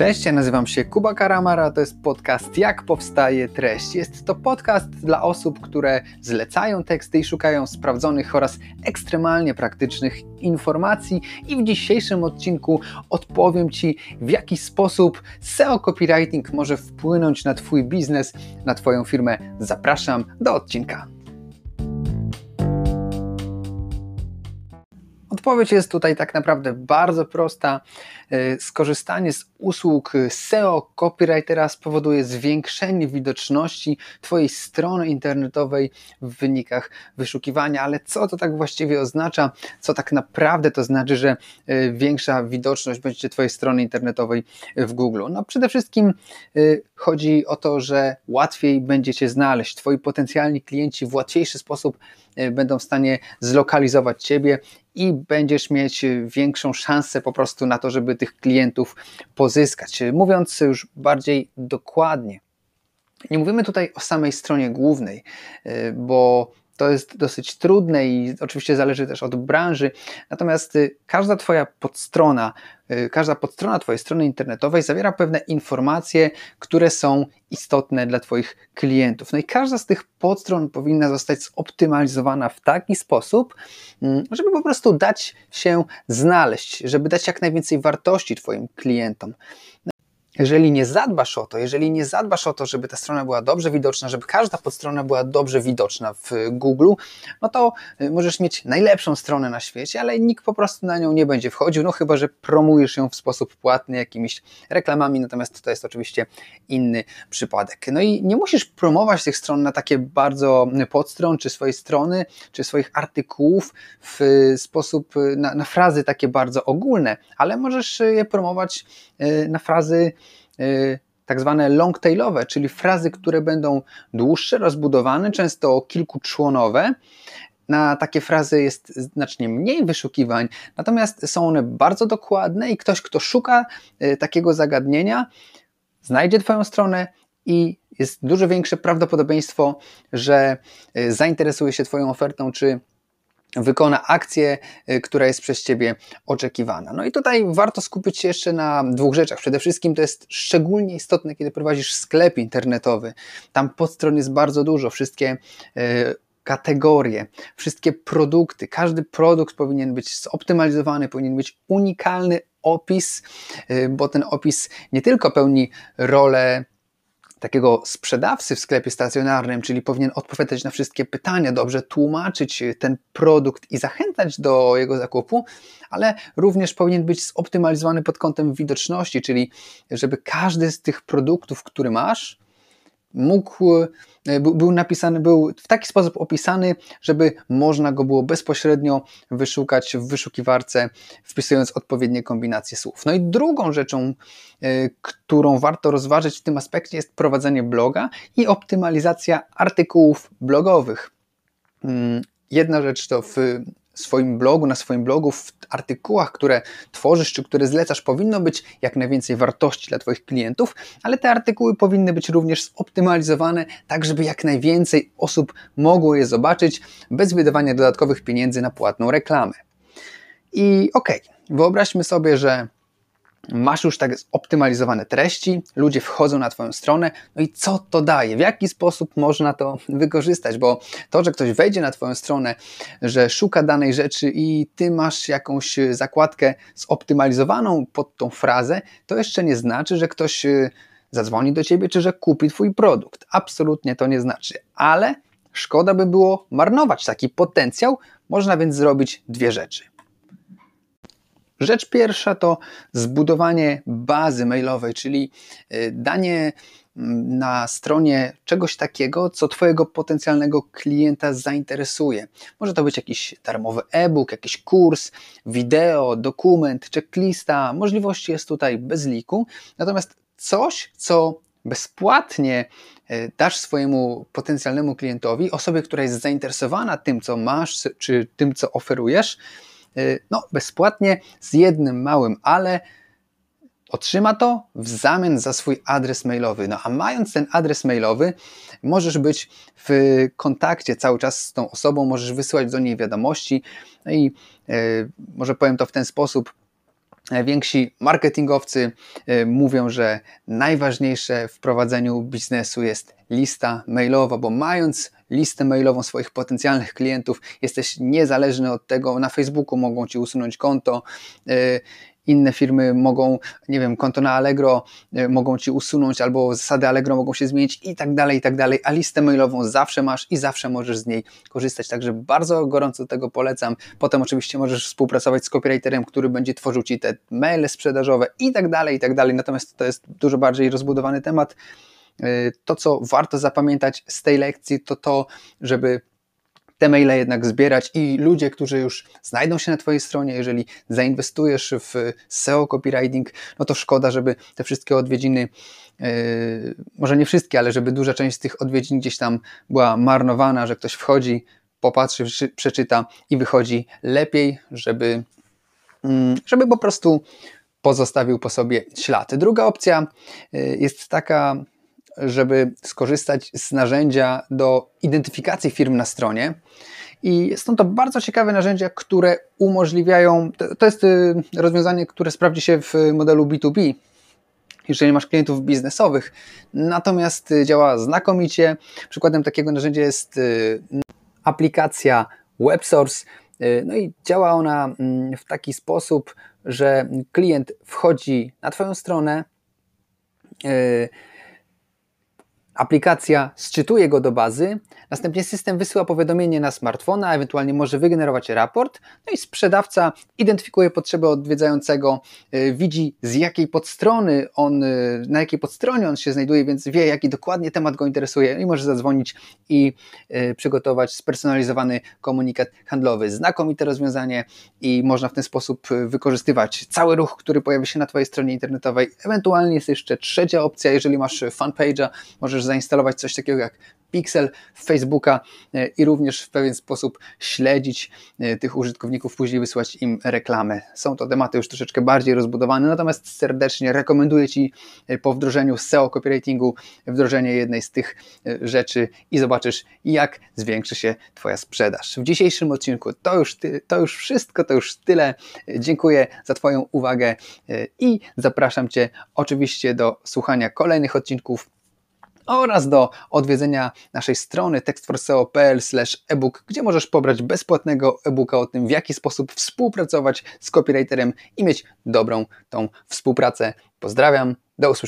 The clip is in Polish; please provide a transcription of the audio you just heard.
Cześć, ja nazywam się Kuba Karamara, to jest podcast Jak powstaje treść. Jest to podcast dla osób, które zlecają teksty i szukają sprawdzonych oraz ekstremalnie praktycznych informacji i w dzisiejszym odcinku odpowiem Ci w jaki sposób SEO copywriting może wpłynąć na Twój biznes, na Twoją firmę. Zapraszam do odcinka. Odpowiedź jest tutaj tak naprawdę bardzo prosta. E, skorzystanie z usług SEO copywritera spowoduje zwiększenie widoczności Twojej strony internetowej w wynikach wyszukiwania, ale co to tak właściwie oznacza? Co tak naprawdę to znaczy, że e, większa widoczność będzie Twojej strony internetowej w Google? No przede wszystkim e, chodzi o to, że łatwiej będziecie znaleźć. Twoi potencjalni klienci w łatwiejszy sposób będą w stanie zlokalizować Ciebie i będziesz mieć większą szansę po prostu na to, żeby tych klientów pozyskać. Mówiąc już bardziej dokładnie, nie mówimy tutaj o samej stronie głównej, y, bo to jest dosyć trudne i oczywiście zależy też od branży. Natomiast y, każda Twoja podstrona, y, każda podstrona Twojej strony internetowej zawiera pewne informacje, które są istotne dla Twoich klientów. No i każda z tych podstron powinna zostać zoptymalizowana w taki sposób, mm, żeby po prostu dać się znaleźć, żeby dać jak najwięcej wartości Twoim klientom jeżeli nie zadbasz o to, jeżeli nie zadbasz o to, żeby ta strona była dobrze widoczna, żeby każda podstrona była dobrze widoczna w Google, no to y, możesz mieć najlepszą stronę na świecie, ale nikt po prostu na nią nie będzie wchodził, no chyba, że promujesz ją w sposób płatny jakimiś reklamami, natomiast to jest oczywiście inny przypadek. No i nie musisz promować tych stron na takie bardzo podstron, czy swojej strony, czy swoich artykułów w sposób, na, na frazy takie bardzo ogólne, ale możesz je promować y, na frazy Y, tak zwane longtailowe, czyli frazy, które będą dłuższe, rozbudowane, często kilkuczłonowe. Na takie frazy jest znacznie mniej wyszukiwań, natomiast są one bardzo dokładne i ktoś, kto szuka y, takiego zagadnienia, znajdzie Twoją stronę i jest dużo większe prawdopodobieństwo, że y, zainteresuje się Twoją ofertą czy wykona akcję, y, która jest przez Ciebie oczekiwana. No i tutaj warto skupić się jeszcze na dwóch rzeczach. Przede wszystkim to jest szczególnie istotne, kiedy prowadzisz sklep internetowy. Tam podstron jest bardzo dużo, wszystkie y, kategorie, wszystkie produkty. Każdy produkt powinien być zoptymalizowany, powinien być unikalny opis, y, bo ten opis nie tylko pełni rolę takiego sprzedawcy w sklepie stacjonarnym, czyli powinien odpowiadać na wszystkie pytania, dobrze tłumaczyć ten produkt i zachęcać do jego zakupu, ale również powinien być zoptymalizowany pod kątem widoczności, czyli żeby każdy z tych produktów, który masz, mógł, e, był napisany, był w taki sposób opisany, żeby można go było bezpośrednio wyszukać w wyszukiwarce, wpisując odpowiednie kombinacje słów. No i drugą rzeczą, e, którą warto rozważyć w tym aspekcie jest prowadzenie bloga i optymalizacja artykułów blogowych. Mm, jedna rzecz to w swoim blogu, na swoim blogu, w artykułach, które tworzysz czy które zlecasz, powinno być jak najwięcej wartości dla Twoich klientów, ale te artykuły powinny być również zoptymalizowane, tak żeby jak najwięcej osób mogło je zobaczyć bez wydawania dodatkowych pieniędzy na płatną reklamę. I okej, okay, wyobraźmy sobie, że masz już tak optymalizowane treści, ludzie wchodzą na Twoją stronę, no i co to daje? W jaki sposób można to wykorzystać? Bo to, że ktoś wejdzie na Twoją stronę, że szuka danej rzeczy i Ty masz jakąś zakładkę zoptymalizowaną pod tą frazę, to jeszcze nie znaczy, że ktoś y, zadzwoni do Ciebie, czy że kupi Twój produkt. Absolutnie to nie znaczy, ale szkoda by było marnować taki potencjał. Można więc zrobić dwie rzeczy. Rzecz pierwsza to zbudowanie bazy mailowej, czyli y, danie na stronie czegoś takiego, co Twojego potencjalnego klienta zainteresuje. Może to być jakiś darmowy e-book, jakiś kurs, wideo, dokument, checklista. Możliwości jest tutaj bez liku. Natomiast coś, co bezpłatnie y, dasz swojemu potencjalnemu klientowi, osobie, która jest zainteresowana tym, co masz, czy tym, co oferujesz, no, bezpłatnie z jednym małym ale otrzyma to w zamian za swój adres mailowy. No a mając ten adres mailowy, możesz być w kontakcie cały czas z tą osobą, możesz wysyłać do niej wiadomości. No i yy, może powiem to w ten sposób. Więksi marketingowcy y, mówią, że najważniejsze w prowadzeniu biznesu jest lista mailowa, bo mając listę mailową swoich potencjalnych klientów, jesteś niezależny od tego. Na Facebooku mogą ci usunąć konto, y, inne firmy mogą, nie wiem, konto na Allegro e, mogą ci usunąć, albo zasady Allegro mogą się zmienić i tak dalej, i tak dalej, a listę mailową zawsze masz i zawsze możesz z niej korzystać, także bardzo gorąco tego polecam. Potem oczywiście możesz współpracować z copywriterem, który będzie tworzył ci te maile sprzedażowe i tak dalej, i tak dalej, natomiast to jest dużo bardziej rozbudowany temat. E, to, co warto zapamiętać z tej lekcji, to to, żeby te maile jednak zbierać i ludzie, którzy już znajdą się na Twojej stronie, jeżeli zainwestujesz w SEO copywriting, no to szkoda, żeby te wszystkie odwiedziny, yy, może nie wszystkie, ale żeby duża część z tych odwiedzin gdzieś tam była marnowana, że ktoś wchodzi, popatrzy, przeczyta i wychodzi lepiej, żeby, yy, żeby po prostu pozostawił po sobie ślad. Druga opcja yy, jest taka, żeby skorzystać z narzędzia do identyfikacji firm na stronie. I są to bardzo ciekawe narzędzia, które umożliwiają, to jest y, rozwiązanie, które sprawdzi się w modelu B2B, jeżeli masz klientów biznesowych, natomiast działa znakomicie. Przykładem takiego narzędzia jest y, aplikacja WebSource. Y, no i działa ona mm, w taki sposób, że klient wchodzi na Twoją stronę, Aplikacja sczytuje go do bazy, następnie system wysyła powiadomienie na smartfona, ewentualnie może wygenerować raport, no i sprzedawca identyfikuje potrzebę odwiedzającego, y, widzi z jakiej podstrony on, y, na jakiej podstronie on się znajduje, więc wie jaki dokładnie temat go interesuje i może zadzwonić i y, przygotować spersonalizowany komunikat handlowy. Znakomite rozwiązanie i można w ten sposób wykorzystywać cały ruch, który pojawi się na Twojej stronie internetowej. Ewentualnie jest jeszcze trzecia opcja, jeżeli masz fanpage'a, możesz zainstalować coś takiego jak Pixel Facebooka e, i również w pewien sposób śledzić e, tych użytkowników, później wysłać im reklamy. Są to tematy już troszeczkę bardziej rozbudowane, natomiast serdecznie rekomenduję Ci e, po wdrożeniu SEO copywritingu wdrożenie jednej z tych rzeczy i zobaczysz, jak zwiększy się Twoja sprzedaż. W dzisiejszym odcinku to już, ty, to już wszystko, to już tyle. Dziękuję za Twoją uwagę i zapraszam Cię oczywiście do słuchania kolejnych odcinków oraz do odwiedzenia naszej strony textforseo.pl ebook, gdzie możesz pobrać bezpłatnego e-booka o tym, w jaki sposób współpracować z copywriterem i mieć dobrą tą współpracę. Pozdrawiam, do usłyszenia.